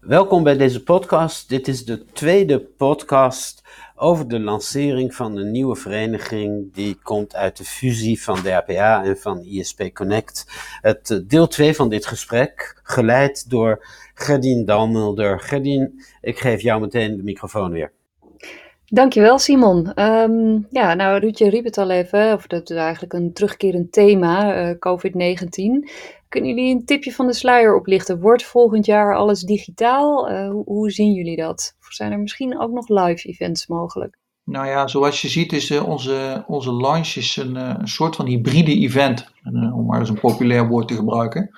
Welkom bij deze podcast. Dit is de tweede podcast over de lancering van een nieuwe vereniging die komt uit de fusie van DAPA en van ISP Connect. Het eh, deel 2 van dit gesprek, geleid door Gerdien Dalmulder. Gerdien, ik geef jou meteen de microfoon weer. Dankjewel Simon. Um, ja, nou Ruudje riep het al even, of dat is eigenlijk een terugkerend thema, uh, COVID-19. Kunnen jullie een tipje van de sluier oplichten? Wordt volgend jaar alles digitaal? Uh, hoe, hoe, zien jullie dat? Zijn er misschien ook nog live events mogelijk? Nou ja, zoals je ziet is uh, onze, onze launch is een, uh, een soort van hybride event. om maar eens een populair woord te gebruiken.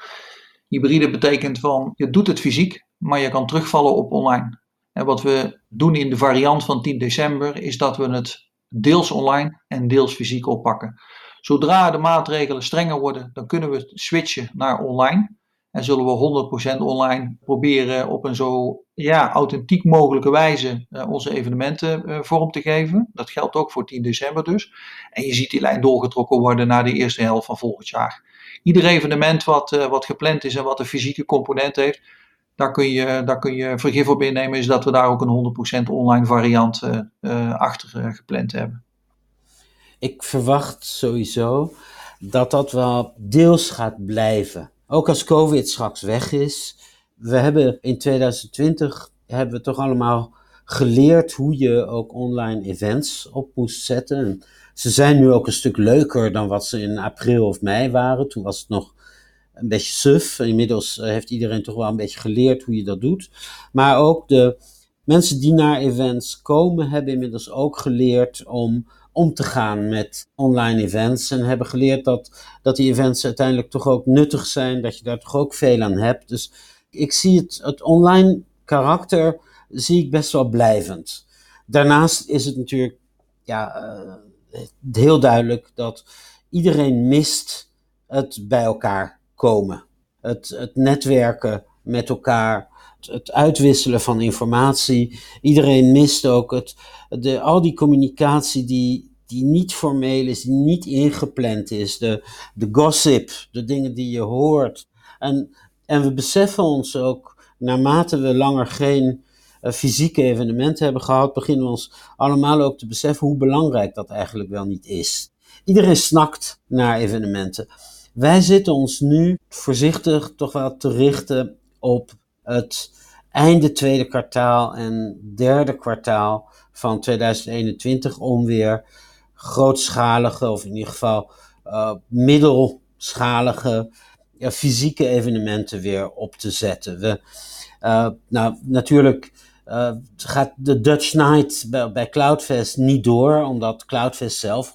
Hybride betekent van, je doet het fysiek, maar je kan terugvallen op online. En wat we doen in de variant van 10 december is dat we het deels online en deels fysiek oppakken. Zodra de maatregelen strenger worden, dan kunnen we switchen naar online. En zullen we 100% online proberen op een zo ja, authentiek mogelijke wijze uh, onze evenementen uh, vorm te geven. Dat geldt ook voor 10 december dus. En je ziet die lijn doorgetrokken worden naar de eerste helft van volgend jaar. Ieder evenement wat, uh, wat gepland is en wat een fysieke component heeft, daar kun je, daar kun je vergif op innemen, is dat we daar ook een 100% online variant achter gepland hebben ik verwacht sowieso dat dat wel deels gaat blijven. Ook als COVID straks weg is. We hebben in 2020 hebben we toch allemaal geleerd hoe je ook online events op moest zetten. En ze zijn nu ook een stuk leuker dan wat ze in april of mei waren. Toen was het nog een beetje suf. Inmiddels eh, heeft iedereen toch wel een beetje geleerd hoe je dat doet. Maar ook de mensen die naar events komen, hebben inmiddels ook geleerd om om te gaan met online events. En hebben geleerd dat, dat die events uiteindelijk toch ook nuttig zijn, dat je daar toch ook veel aan hebt. Dus ik zie het, het online karakter zie ik best wel blijvend. Daarnaast is het natuurlijk ja, uh, heel duidelijk dat iedereen mist het bij elkaar komen. Het, het netwerken met elkaar, het uitwisselen van informatie. Iedereen mist ook het, de, al die communicatie die, die niet formeel is, die niet ingepland is. De, de gossip, de dingen die je hoort. En, en we beseffen ons ook, naarmate we langer geen uh, fysieke evenementen hebben gehad, beginnen we ons allemaal ook te beseffen hoe belangrijk dat eigenlijk wel niet is. Iedereen snakt naar evenementen. Wij zitten ons nu voorzichtig toch wel te richten op het einde tweede kwartaal en derde kwartaal van 2021 om weer grootschalige of in ieder geval uh, middelschalige uh, fysieke evenementen weer op te zetten. We, uh, nou, natuurlijk gaat de Dutch Night bij, bij, Cloudfest niet door, omdat Cloudfest zelf 100%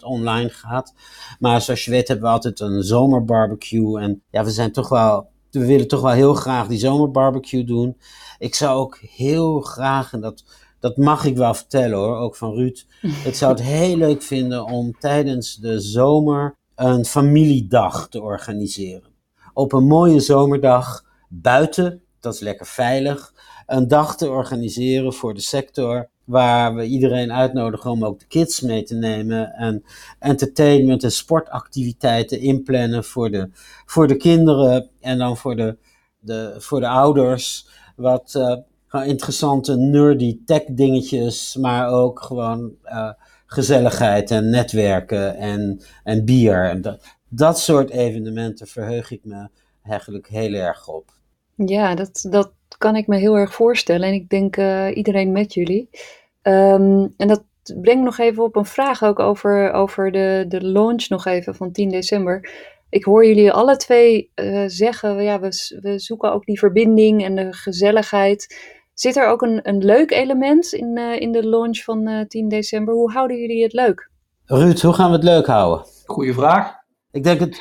online gaat. Maar zoals je weet hebben we altijd een zomerbarbecue en ja, we zijn toch wel we willen toch wel heel graag die zomerbarbecue doen. Ik zou ook heel graag, en dat, dat mag ik wel vertellen hoor, ook van Ruud. Ik zou het heel leuk vinden om tijdens de zomer een familiedag te organiseren. Op een mooie zomerdag buiten, dat is lekker veilig, een dag te organiseren voor de sector waar we iedereen uitnodigen om ook de kids mee te nemen. En entertainment en sportactiviteiten inplannen voor de, voor de kinderen en dan voor de, de, voor de ouders. Wat uh, interessante nerdy tech dingetjes, maar ook gewoon uh, gezelligheid en netwerken en, en bier. En dat, dat soort evenementen verheug ik me eigenlijk heel erg op. Ja, dat, dat kan ik me heel erg voorstellen. En ik denk uh, iedereen met jullie. Um, en dat brengt nog even op een vraag ook over, over de, de launch nog even van 10 december. Ik hoor jullie alle twee uh, zeggen, ja, we, we zoeken ook die verbinding en de gezelligheid. Zit er ook een, een leuk element in, uh, in de launch van uh, 10 december? Hoe houden jullie het leuk? Ruud, hoe gaan we het leuk houden? Goeie vraag. Ik denk het,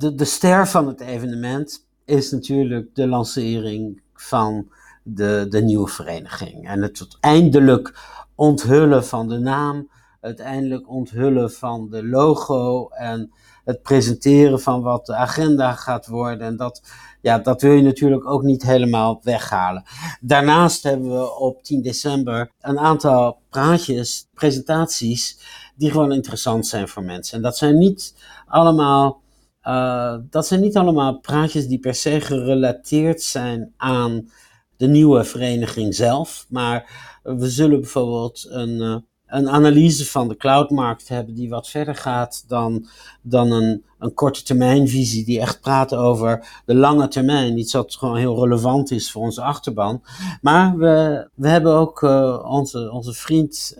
de, de ster van het evenement is natuurlijk de lancering van de, de nieuwe vereniging. En het eindelijk onthullen van de naam, uiteindelijk onthullen van de logo en het presenteren van wat de agenda gaat worden. En dat, ja, dat wil je natuurlijk ook niet helemaal weghalen. Daarnaast hebben we op 10 december een aantal praatjes, presentaties, die gewoon interessant zijn voor mensen. En dat zijn niet allemaal. Uh, dat zijn niet allemaal praatjes die per se gerelateerd zijn aan de nieuwe vereniging zelf. Maar we zullen bijvoorbeeld een, een analyse van de cloudmarkt hebben die wat verder gaat dan, dan een, een korte termijnvisie die echt praat over de lange termijn. Iets wat gewoon heel relevant is voor onze achterban. Maar we, we hebben ook uh, onze, onze vriend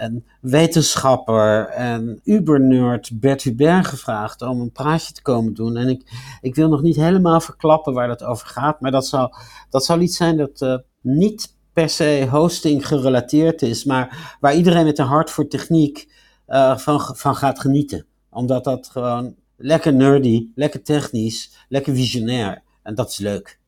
en wetenschapper en ubernerd Bert Hubert gevraagd om een praatje te komen doen. En ik, ik wil nog niet helemaal verklappen waar dat over gaat, maar dat zal, dat zal iets zijn dat uh, niet per se hosting gerelateerd is, maar waar iedereen met een hart voor techniek uh, van, van gaat genieten. Omdat dat gewoon lekker nerdy, lekker technisch, lekker visionair. En dat is leuk.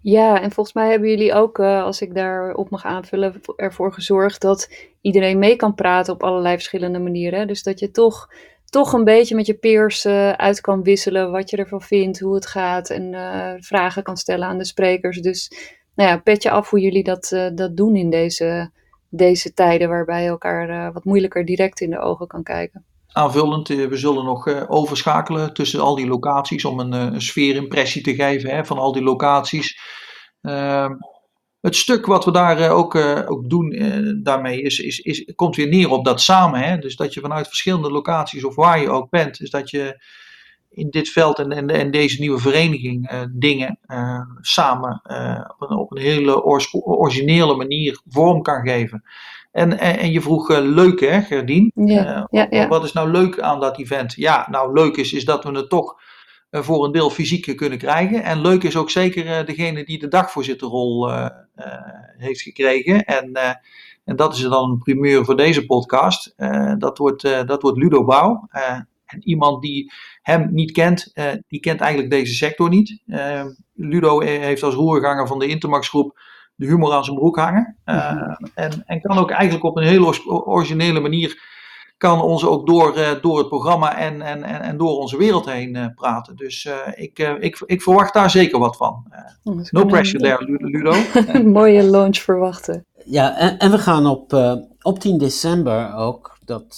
Ja, en volgens mij hebben jullie ook, uh, als ik daarop mag aanvullen, ervoor gezorgd dat iedereen mee kan praten op allerlei verschillende manieren. Dus dat je toch, toch een beetje met je peers uh, uit kan wisselen wat je ervan vindt, hoe het gaat en vragen kan stellen aan de sprekers. Dus nou ja, petje af hoe jullie dat, dat doen in deze, deze tijden waarbij je elkaar wat moeilijker direct in de ogen kan kijken. Aanvullend, uh, we zullen nog overschakelen tussen al die locaties om een, een sfeerimpressie te geven hè, van al die locaties. Ehm, het stuk wat we daar ook, ook doen daarmee is, is, is, komt weer neer op dat samen. Hè? Dus dat je vanuit verschillende locaties of waar je ook bent, is dat je in dit veld en, en, en deze nieuwe vereniging dingen samen op, een, op, een, hele originele manier vorm kan geven. En, en, en je vroeg leuk hè, Gerdien? Ja, ja, ja. Wat is nou leuk aan dat event? Ja, nou leuk is, is dat we het toch voor een deel fysiek kunnen krijgen. En leuk is ook zeker degene die de dagvoorzitterrol heeft gekregen. En, en dat is dan een primeur voor deze podcast. dat, wordt, dat wordt Ludo Bouw. En iemand die hem niet kent, die kent eigenlijk deze sector niet. Ludo heeft als roerganger van de Intermax groep de humor aan zijn broek hangen. Uh, en, en kan ook eigenlijk op een hele originele manier kan ons ook door, door het programma en, en, en door onze wereld heen praten. Dus ik, ik, ik verwacht daar zeker wat van. Oh, no pressure there, Ludo. Een mooie launch verwachten. Ja, en, en we gaan op, op 10 december ook, dat,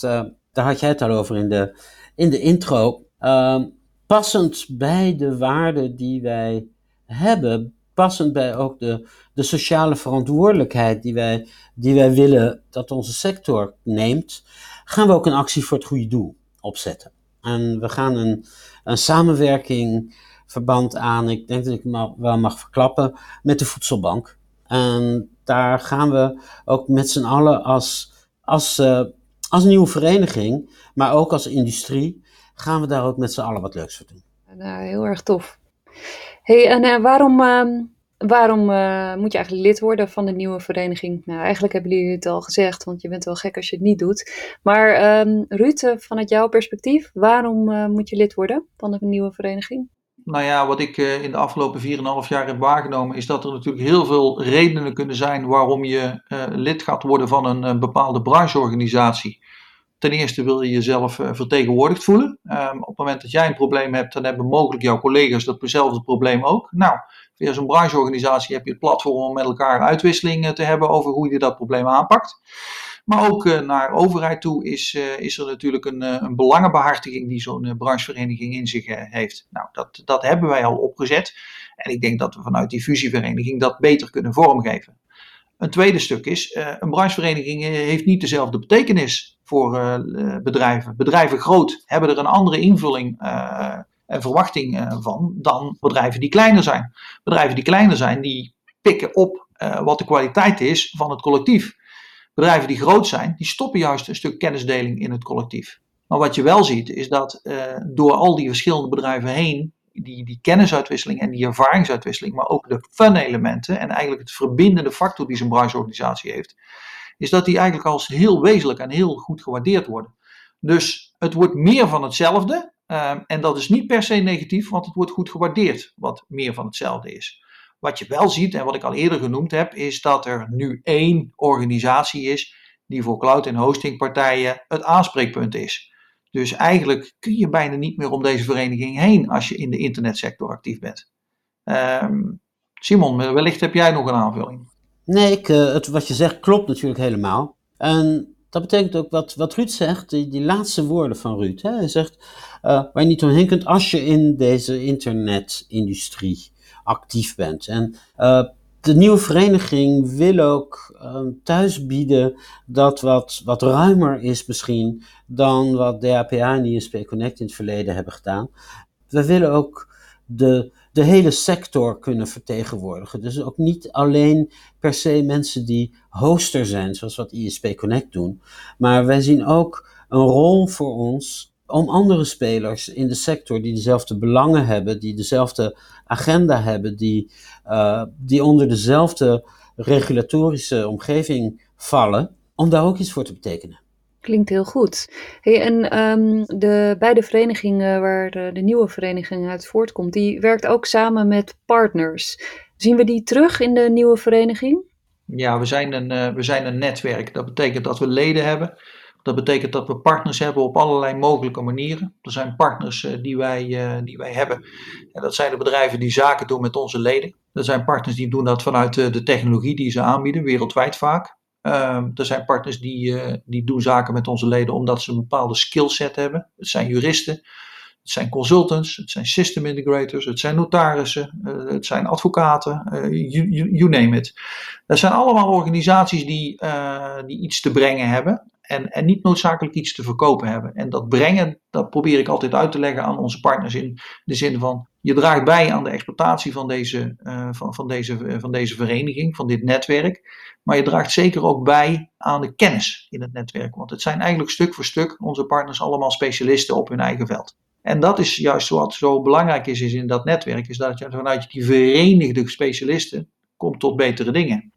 daar had jij het al over in de, in de intro, uh, passend bij de waarden die wij hebben, passend bij ook de, de sociale verantwoordelijkheid die wij, die wij willen dat onze sector neemt, gaan we ook een actie voor het goede doel opzetten. En we gaan een, een samenwerking verband aan, ik denk dat ik het wel mag verklappen, met de Voedselbank. En daar gaan we ook met z'n allen als, als, uh, als nieuwe vereniging, maar ook als industrie, gaan we daar ook met z'n allen wat leuks voor doen. Nou, heel erg tof. Hey, en uh, waarom, uh, waarom uh, moet je eigenlijk lid worden van de nieuwe vereniging? Nou, eigenlijk hebben jullie het al gezegd, want je bent wel gek als je het niet doet. Maar um, Ruud, vanuit jouw perspectief, waarom moet je lid worden van de nieuwe vereniging? Nou ja, wat ik in de afgelopen 4,5 jaar heb waargenomen, is dat er natuurlijk heel veel redenen kunnen zijn waarom je lid gaat worden van een bepaalde brancheorganisatie. Ten eerste wil je jezelf uh, vertegenwoordigd voelen. Um, op het moment dat jij een probleem hebt, dan hebben mogelijk jouw collega's datzelfde probleem ook. Nou, via zo'n brancheorganisatie heb je het platform om met elkaar uitwisseling te hebben over hoe je dat probleem aanpakt. Maar ook uh, naar overheid toe is, uh, is er natuurlijk een, een belangenbehartiging die zo'n branchevereniging in zich heeft. Nou, dat, dat hebben wij al opgezet. En ik denk dat we vanuit die fusievereniging dat beter kunnen vormgeven. Een tweede stuk is, een branchevereniging heeft niet dezelfde betekenis voor uh, bedrijven. Bedrijven groot hebben er een andere invulling en verwachting van dan bedrijven die kleiner zijn. Bedrijven die kleiner zijn, die pikken op wat de kwaliteit is van het collectief. Bedrijven die groot zijn, die stoppen juist een stuk kennisdeling in het collectief. Maar wat je wel ziet, is dat door al die verschillende bedrijven heen, die, die kennisuitwisseling en die ervaringsuitwisseling, maar ook de fun-elementen en eigenlijk het verbindende factor die zo'n brancheorganisatie heeft, is dat die eigenlijk als heel wezenlijk en heel goed gewaardeerd worden. Dus het wordt meer van hetzelfde. Uh, en dat is niet per se negatief, want het wordt goed gewaardeerd wat meer van hetzelfde is. Wat je wel ziet, en wat ik al eerder genoemd heb, is dat er nu één organisatie is die voor cloud- en hostingpartijen het aanspreekpunt is. Dus eigenlijk kun je bijna niet meer om deze vereniging heen als je in de internetsector actief bent. Um, Simon, wellicht heb jij nog een aanvulling. Nee, ik, uh, het, wat je zegt klopt natuurlijk helemaal. En dat betekent ook wat, wat Ruud zegt, die, die laatste woorden van Ruud. Hè? Hij zegt, uh, waar je niet omheen kunt als je in deze internetindustrie actief bent. En uh, de nieuwe vereniging wil ook uh, thuis bieden dat wat, wat ruimer is misschien dan wat DAPA en ISP Connect in het verleden hebben gedaan. We willen ook de, de hele sector kunnen vertegenwoordigen. Dus ook niet alleen per se mensen die hoster zijn, zoals wat ISP Connect doen. Maar wij zien ook een rol voor ons om andere spelers in de sector die dezelfde belangen hebben, die dezelfde agenda hebben, die, uh, die onder dezelfde regulatorische omgeving vallen, om daar ook iets voor te betekenen. Klinkt heel goed. Hey, en um, de beide verenigingen waar de, de, nieuwe vereniging uit voortkomt, die werkt ook samen met partners. Zien we die terug in de nieuwe vereniging? Ja, we zijn een, uh, we zijn een netwerk. Dat betekent dat we leden hebben. Dat betekent dat we partners hebben op allerlei mogelijke manieren. Er zijn partners uh, die, wij, uh, die wij hebben. En dat zijn de bedrijven die zaken doen met onze leden. Er zijn partners die doen dat vanuit de technologie die ze aanbieden, wereldwijd vaak. Uh, er zijn partners die, die doen zaken met onze leden omdat ze een bepaalde skillset hebben. Het zijn juristen, het zijn consultants, het zijn system integrators, het zijn notarissen, uh, het zijn advocaten, you, you, name it. Dat zijn allemaal organisaties die, die iets te brengen hebben en, en niet noodzakelijk iets te verkopen hebben. En dat brengen, dat probeer ik altijd uit te leggen aan onze partners in de zin van je draagt bij aan de exploitatie van deze, van, van, deze, van deze vereniging, van dit netwerk. Maar je draagt zeker ook bij aan de kennis in het netwerk. Want het zijn eigenlijk stuk voor stuk onze partners allemaal specialisten op hun eigen veld. En dat is juist wat zo belangrijk is, in dat netwerk, is dat je vanuit die verenigde specialisten komt tot betere dingen.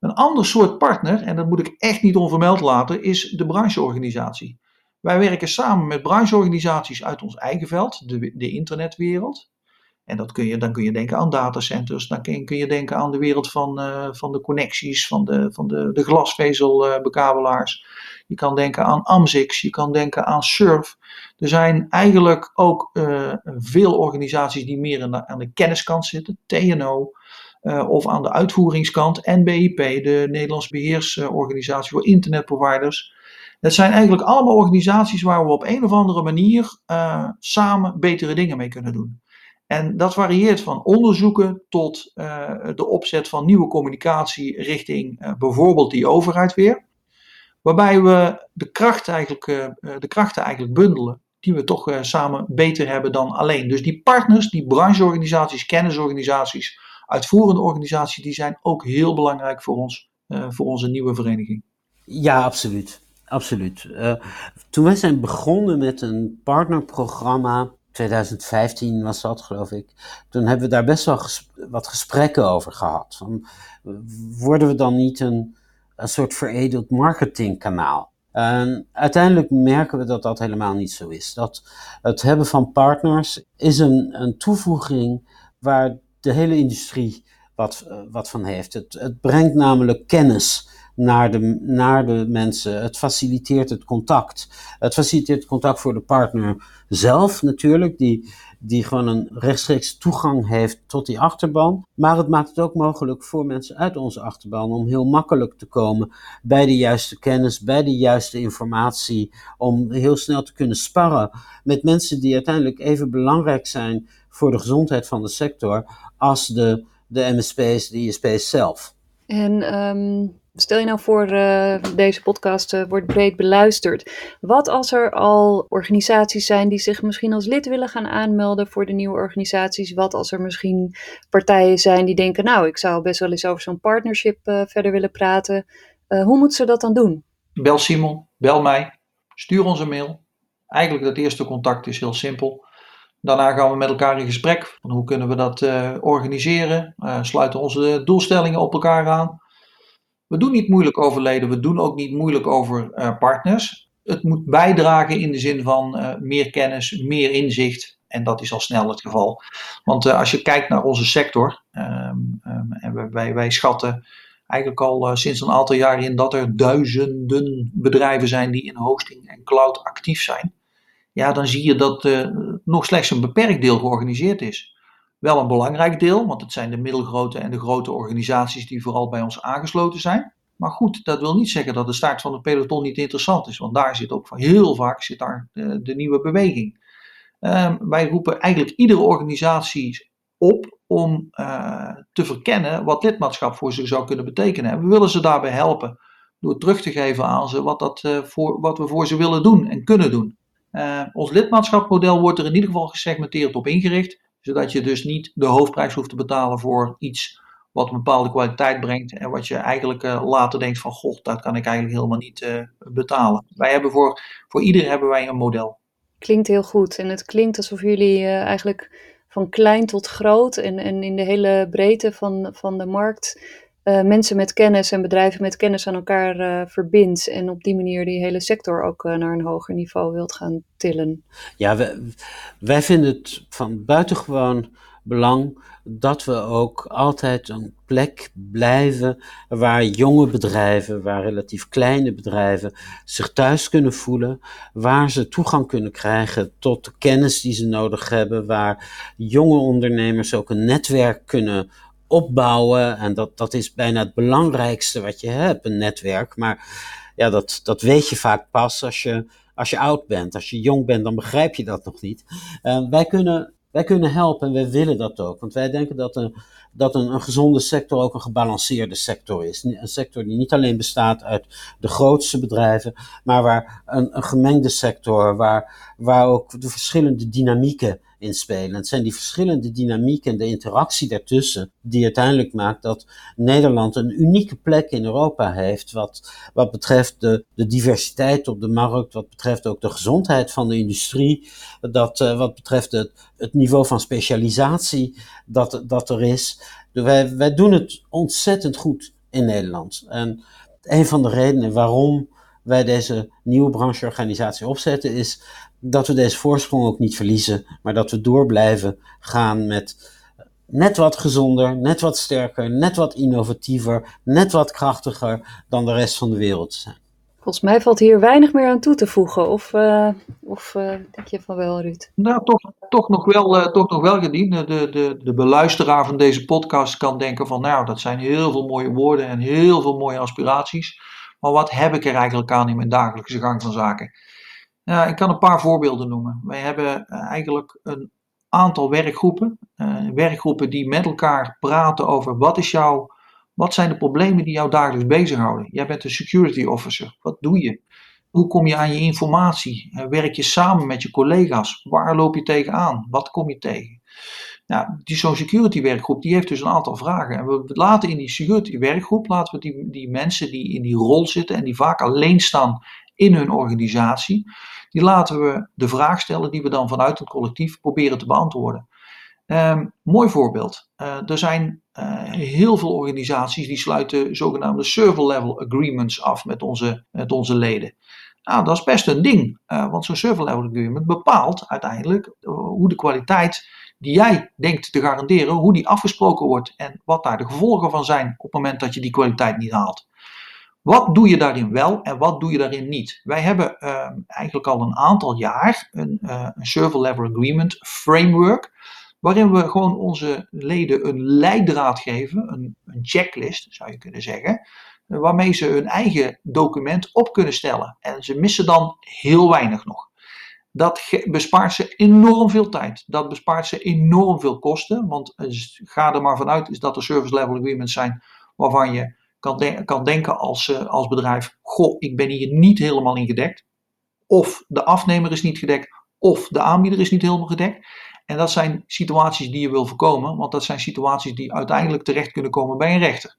Een ander soort partner, en dat moet ik echt niet onvermeld laten, is de brancheorganisatie. Wij werken samen met brancheorganisaties uit ons eigen veld, de, de internetwereld. En dat kun je, dan kun je denken aan datacenters, dan kun je, kun je denken aan de wereld van, uh, van de connecties, van de, van de, de glasvezelbekabelaars. Uh, je kan denken aan AMSIX, je kan denken aan SURF. Er zijn eigenlijk ook uh, veel organisaties die meer aan de, kenniskant zitten, TNO, of aan de uitvoeringskant, NBIP, de Nederlandse beheersorganisatie voor internetproviders. Dat zijn eigenlijk allemaal organisaties waar we op een of andere manier samen betere dingen mee kunnen doen. En dat varieert van onderzoeken tot de opzet van nieuwe communicatie richting bijvoorbeeld die overheid weer. Waarbij we de, kracht eigenlijk, uh, de krachten eigenlijk bundelen die we toch samen beter hebben dan alleen. Dus die partners, die brancheorganisaties, kennisorganisaties, uitvoerende organisaties, die zijn ook heel belangrijk voor ons, voor onze nieuwe vereniging. Ja, absoluut. absoluut. toen wij zijn begonnen met een partnerprogramma 2015 was dat, geloof ik. Toen hebben we daar best wel wat gesprekken over gehad. Van, worden we dan niet een, een soort veredeld marketingkanaal? Uiteindelijk merken we dat dat helemaal niet zo is. Dat het hebben van partners is een, een toevoeging waar de hele industrie wat, wat van heeft. Het, het brengt namelijk kennis naar de, naar de mensen. Het faciliteert het contact. Het faciliteert het contact voor de partner zelf natuurlijk, die, die gewoon een rechtstreeks toegang heeft tot die achterban. Maar het maakt het ook mogelijk voor mensen uit onze achterban om heel makkelijk te komen bij de juiste kennis, bij de juiste informatie, om heel snel te kunnen sparren met mensen die uiteindelijk even belangrijk zijn voor de gezondheid van de sector als de, de MSP's, de ISP's zelf. En um, Stel je nou voor, uh, deze podcast uh, wordt breed beluisterd. Wat als er al organisaties zijn die zich misschien als lid willen gaan aanmelden voor de nieuwe organisaties? Wat als er misschien partijen zijn die denken, nou, ik zou best wel eens over zo'n partnership uh, verder willen praten. hoe moeten ze dat dan doen? Bel Simon, bel mij, stuur ons een mail. Eigenlijk dat eerste contact is heel simpel. Daarna gaan we met elkaar in gesprek. Van hoe kunnen we dat organiseren? sluiten onze doelstellingen op elkaar aan. We doen niet moeilijk over leden, we doen ook niet moeilijk over uh, partners. Het moet bijdragen in de zin van uh, meer kennis, meer inzicht. En dat is al snel het geval. Want uh, als je kijkt naar onze sector, um, um, en wij, wij schatten eigenlijk al sinds een aantal jaren in dat er duizenden bedrijven zijn die in hosting en cloud actief zijn. Ja, dan zie je dat nog slechts een beperkt deel georganiseerd is wel een belangrijk deel, want het zijn de middelgrote en de grote organisaties die vooral bij ons aangesloten zijn. Maar goed, dat wil niet zeggen dat de start van het peloton niet interessant is, want daar zit ook heel vaak zit daar de, de nieuwe beweging. Um, wij roepen eigenlijk iedere organisatie op om te verkennen wat lidmaatschap voor ze zou kunnen betekenen. En we willen ze daarbij helpen door terug te geven aan ze wat, dat, voor, wat we voor ze willen doen en kunnen doen. ons lidmaatschapmodel wordt er in ieder geval gesegmenteerd op ingericht, zodat je dus niet de hoofdprijs hoeft te betalen voor iets wat een bepaalde kwaliteit brengt en wat je eigenlijk uh, later denkt van, goh, dat kan ik eigenlijk helemaal niet uh, betalen. Wij hebben voor, voor iedereen hebben wij een model. Klinkt heel goed en het klinkt alsof jullie uh, eigenlijk van klein tot groot en, en in de hele breedte van, van de markt mensen met kennis en bedrijven met kennis aan elkaar verbindt en op die manier die hele sector ook naar een hoger niveau wilt gaan tillen. Ja, wij, wij vinden het van buitengewoon belang dat we ook altijd een plek blijven waar jonge bedrijven, waar relatief kleine bedrijven zich thuis kunnen voelen, waar ze toegang kunnen krijgen tot de kennis die ze nodig hebben, waar jonge ondernemers ook een netwerk kunnen opbouwen. En dat, dat is bijna het belangrijkste wat je hebt, een netwerk. Maar ja, dat, dat weet je vaak pas als je, als je oud bent. Als je jong bent, dan begrijp je dat nog niet. Uh, wij kunnen wij kunnen helpen en wij willen dat ook. Want wij denken dat, een, dat een, een gezonde sector ook een gebalanceerde sector is. Een sector die niet alleen bestaat uit de grootste bedrijven, maar waar een, een gemengde sector, waar, waar ook de verschillende dynamieken inspelen. Het zijn die verschillende dynamieken en de interactie daartussen die uiteindelijk maakt dat Nederland een unieke plek in Europa heeft wat, wat betreft de, de diversiteit op de markt, wat betreft ook de gezondheid van de industrie, dat, uh, wat betreft het, het niveau van specialisatie dat, dat er is. Wij, wij doen het ontzettend goed in Nederland. En een van de redenen waarom wij deze nieuwe brancheorganisatie opzetten is dat we deze voorsprong ook niet verliezen, maar dat we door blijven gaan met net wat gezonder, net wat sterker, net wat innovatiever, net wat krachtiger dan de rest van de wereld zijn. Volgens mij valt hier weinig meer aan toe te voegen. Of, uh, of uh, denk je van wel, Ruud? Nou, toch, toch, nog, wel, uh, toch nog wel gediend. De, de, de beluisteraar van deze podcast kan denken van... nou, dat zijn heel veel mooie woorden en heel veel mooie aspiraties. Maar wat heb ik er eigenlijk aan in mijn dagelijkse gang van zaken? Ja, ik kan een paar voorbeelden noemen. Wij hebben eh, eigenlijk een aantal werkgroepen. Uh, werkgroepen die met elkaar praten over wat, is jouw, wat zijn de problemen die jou dagelijks bezighouden. Jij bent een security officer. Wat doe je? Hoe kom je aan je informatie? Uh, werk je samen met je collega's? Waar loop je tegenaan? Wat kom je tegen? Nou, die zo'n security werkgroep die heeft dus een aantal vragen. En we laten in die security werkgroep, laten we die, die mensen die in die rol zitten en die vaak alleen staan in hun organisatie, die laten we de vraag stellen die we dan vanuit het collectief proberen te beantwoorden. Um, mooi voorbeeld. Uh, er zijn uh, heel veel organisaties die sluiten zogenaamde server level agreements af met onze, met onze leden. Nou, dat is best een ding, uh, want zo'n server level agreement bepaalt uiteindelijk hoe de kwaliteit die jij denkt te garanderen, hoe die afgesproken wordt en wat daar de gevolgen van zijn op het moment dat je die kwaliteit niet haalt. Wat doe je daarin wel en wat doe je daarin niet? Wij hebben uh, eigenlijk al een aantal jaar een, uh, een server level agreement framework, waarin we gewoon onze leden een leidraad geven, een, een checklist zou je kunnen zeggen, waarmee ze hun eigen document op kunnen stellen. En ze missen dan heel weinig nog. Dat bespaart ze enorm veel tijd. Dat bespaart ze enorm veel kosten. Want ga er maar vanuit is dat er service level agreements zijn waarvan je kan, kan denken als, uh, als bedrijf: Goh, ik ben hier niet helemaal in gedekt. Of de afnemer is niet gedekt, of de aanbieder is niet helemaal gedekt. En dat zijn situaties die je wil voorkomen, want dat zijn situaties die uiteindelijk terecht kunnen komen bij een rechter.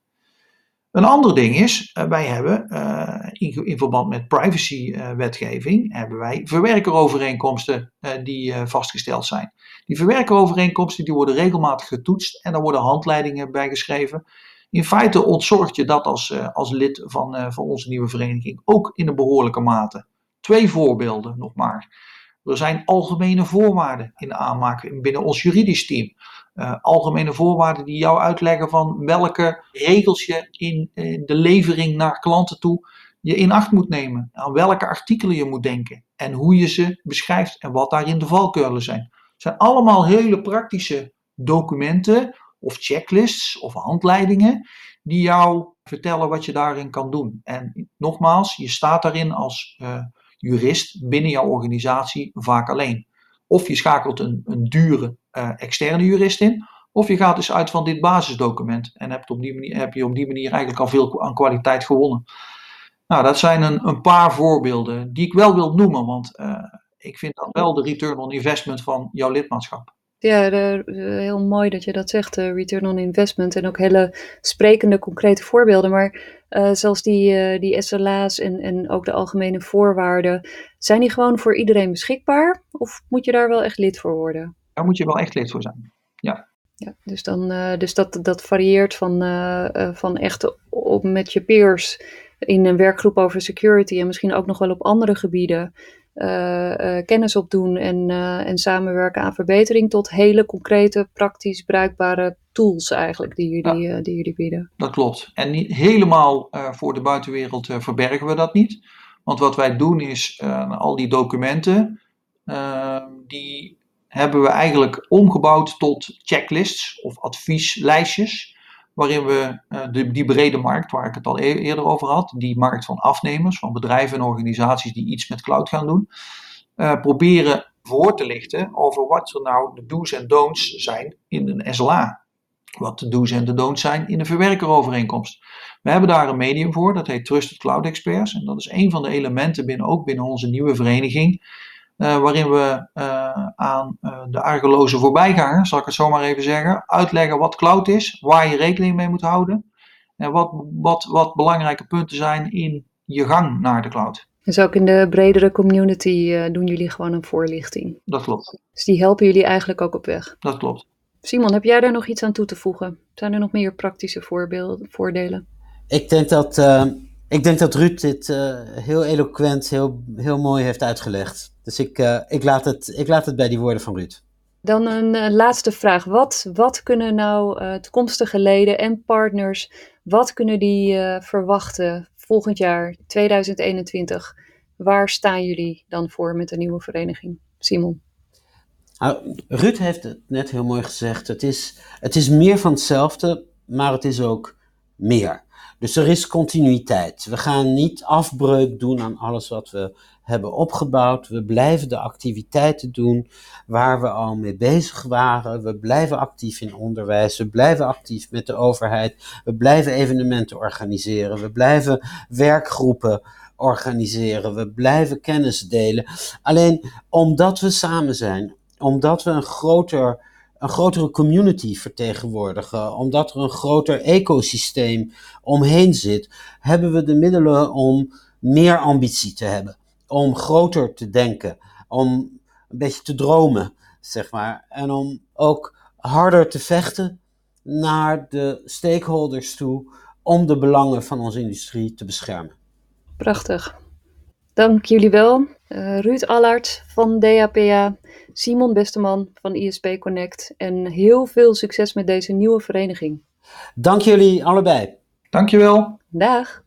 Een ander ding is, uh, wij hebben in, in, verband met privacywetgeving, hebben wij verwerkerovereenkomsten die vastgesteld zijn. Die verwerkerovereenkomsten die worden regelmatig getoetst en daar worden handleidingen bij geschreven in feite ontzorgt je dat als, uh, als lid van, uh, van onze nieuwe vereniging ook in een behoorlijke mate. Twee voorbeelden nog maar. Er zijn algemene voorwaarden in de aanmaak binnen ons juridisch team. Uh, algemene voorwaarden die jou uitleggen van welke regels je in, in de levering naar klanten toe je in acht moet nemen. Aan welke artikelen je moet denken. En hoe je ze beschrijft en wat daarin de valkuilen zijn. Het zijn allemaal hele praktische documenten of checklists of handleidingen die jou vertellen wat je daarin kan doen. En nogmaals, je staat daarin als uh, jurist binnen jouw organisatie vaak alleen. Of je schakelt een, een dure uh, externe jurist in, Of je gaat dus uit van dit basisdocument en hebt op die manier, heb je op die manier eigenlijk al veel aan kwaliteit gewonnen. Nou, dat zijn een, een paar voorbeelden die ik wel wil noemen, want uh, ik vind dat wel de return on investment van jouw lidmaatschap. Ja, de, heel mooi dat je dat zegt, uh, return on investment. En ook hele sprekende, concrete voorbeelden. Maar uh, zoals die, die SLA's en, en ook de algemene voorwaarden, zijn die gewoon voor iedereen beschikbaar? Of moet je daar wel echt lid voor worden? Daar moet je wel echt lid voor zijn, ja. Ja, dus dan, dus dat, dat varieert van, van echt op, met je peers in een werkgroep over security en misschien ook nog wel op andere gebieden kennis opdoen en, uh, en samenwerken aan verbetering tot hele concrete, praktisch bruikbare tools eigenlijk die jullie, ja, die jullie bieden. Dat klopt. En niet helemaal voor de buitenwereld verbergen we dat niet. Want wat wij doen is al die documenten, die hebben we eigenlijk omgebouwd tot checklists of advieslijstjes waarin we uh, de, die brede markt, waar ik het al e-, eerder over had, die markt van afnemers, van bedrijven en organisaties die iets met cloud gaan doen, uh, proberen voor te lichten over wat er nou de do's en don'ts zijn in een SLA. Wat de do's en de don'ts zijn in een verwerkerovereenkomst. We hebben daar een medium voor, dat heet Trusted Cloud Experts. En dat is een van de elementen binnen, ook binnen onze nieuwe vereniging, waarin we uh, aan uh, de argeloze voorbijganger, zal ik het zo maar even zeggen, uitleggen wat cloud is, waar je rekening mee moet houden en wat, wat, wat belangrijke punten zijn in je gang naar de cloud. Dus ook in de bredere community doen jullie gewoon een voorlichting. Dat klopt. Dus die helpen jullie eigenlijk ook op weg. Dat klopt. Simon, heb jij daar nog iets aan toe te voegen? Zijn er nog meer praktische voorbeelden, voordelen? Ik denk dat, ik denk dat Ruud dit heel eloquent, heel, heel mooi heeft uitgelegd. Dus ik, uh, ik, laat het, ik laat het bij die woorden van Ruud. Dan een uh, laatste vraag. Wat, wat kunnen nou uh, toekomstige leden en partners, wat kunnen die verwachten volgend jaar, 2021? Waar staan jullie dan voor met de nieuwe vereniging? Simon. Nou, Ruud heeft het net heel mooi gezegd. Het is, het is meer van hetzelfde, maar het is ook meer. Dus er is continuïteit. We gaan niet afbreuk doen aan alles wat we hebben opgebouwd. We blijven de activiteiten doen waar we al mee bezig waren. We blijven actief in onderwijs. We blijven actief met de overheid. We blijven evenementen organiseren. We blijven werkgroepen organiseren. We blijven kennis delen. Alleen omdat we samen zijn, omdat we een groter een grotere community vertegenwoordigen, omdat er een groter ecosysteem omheen zit, hebben we de middelen om meer ambitie te hebben, om groter te denken, om een beetje te dromen, zeg maar, en om ook harder te vechten naar de stakeholders toe om de belangen van onze industrie te beschermen. Prachtig. Dank jullie wel. Uh, Ruud Allard van DAPA, Simon Besteman van ISP Connect en heel veel succes met deze nieuwe vereniging. Dank jullie allebei. Dankjewel. Dag.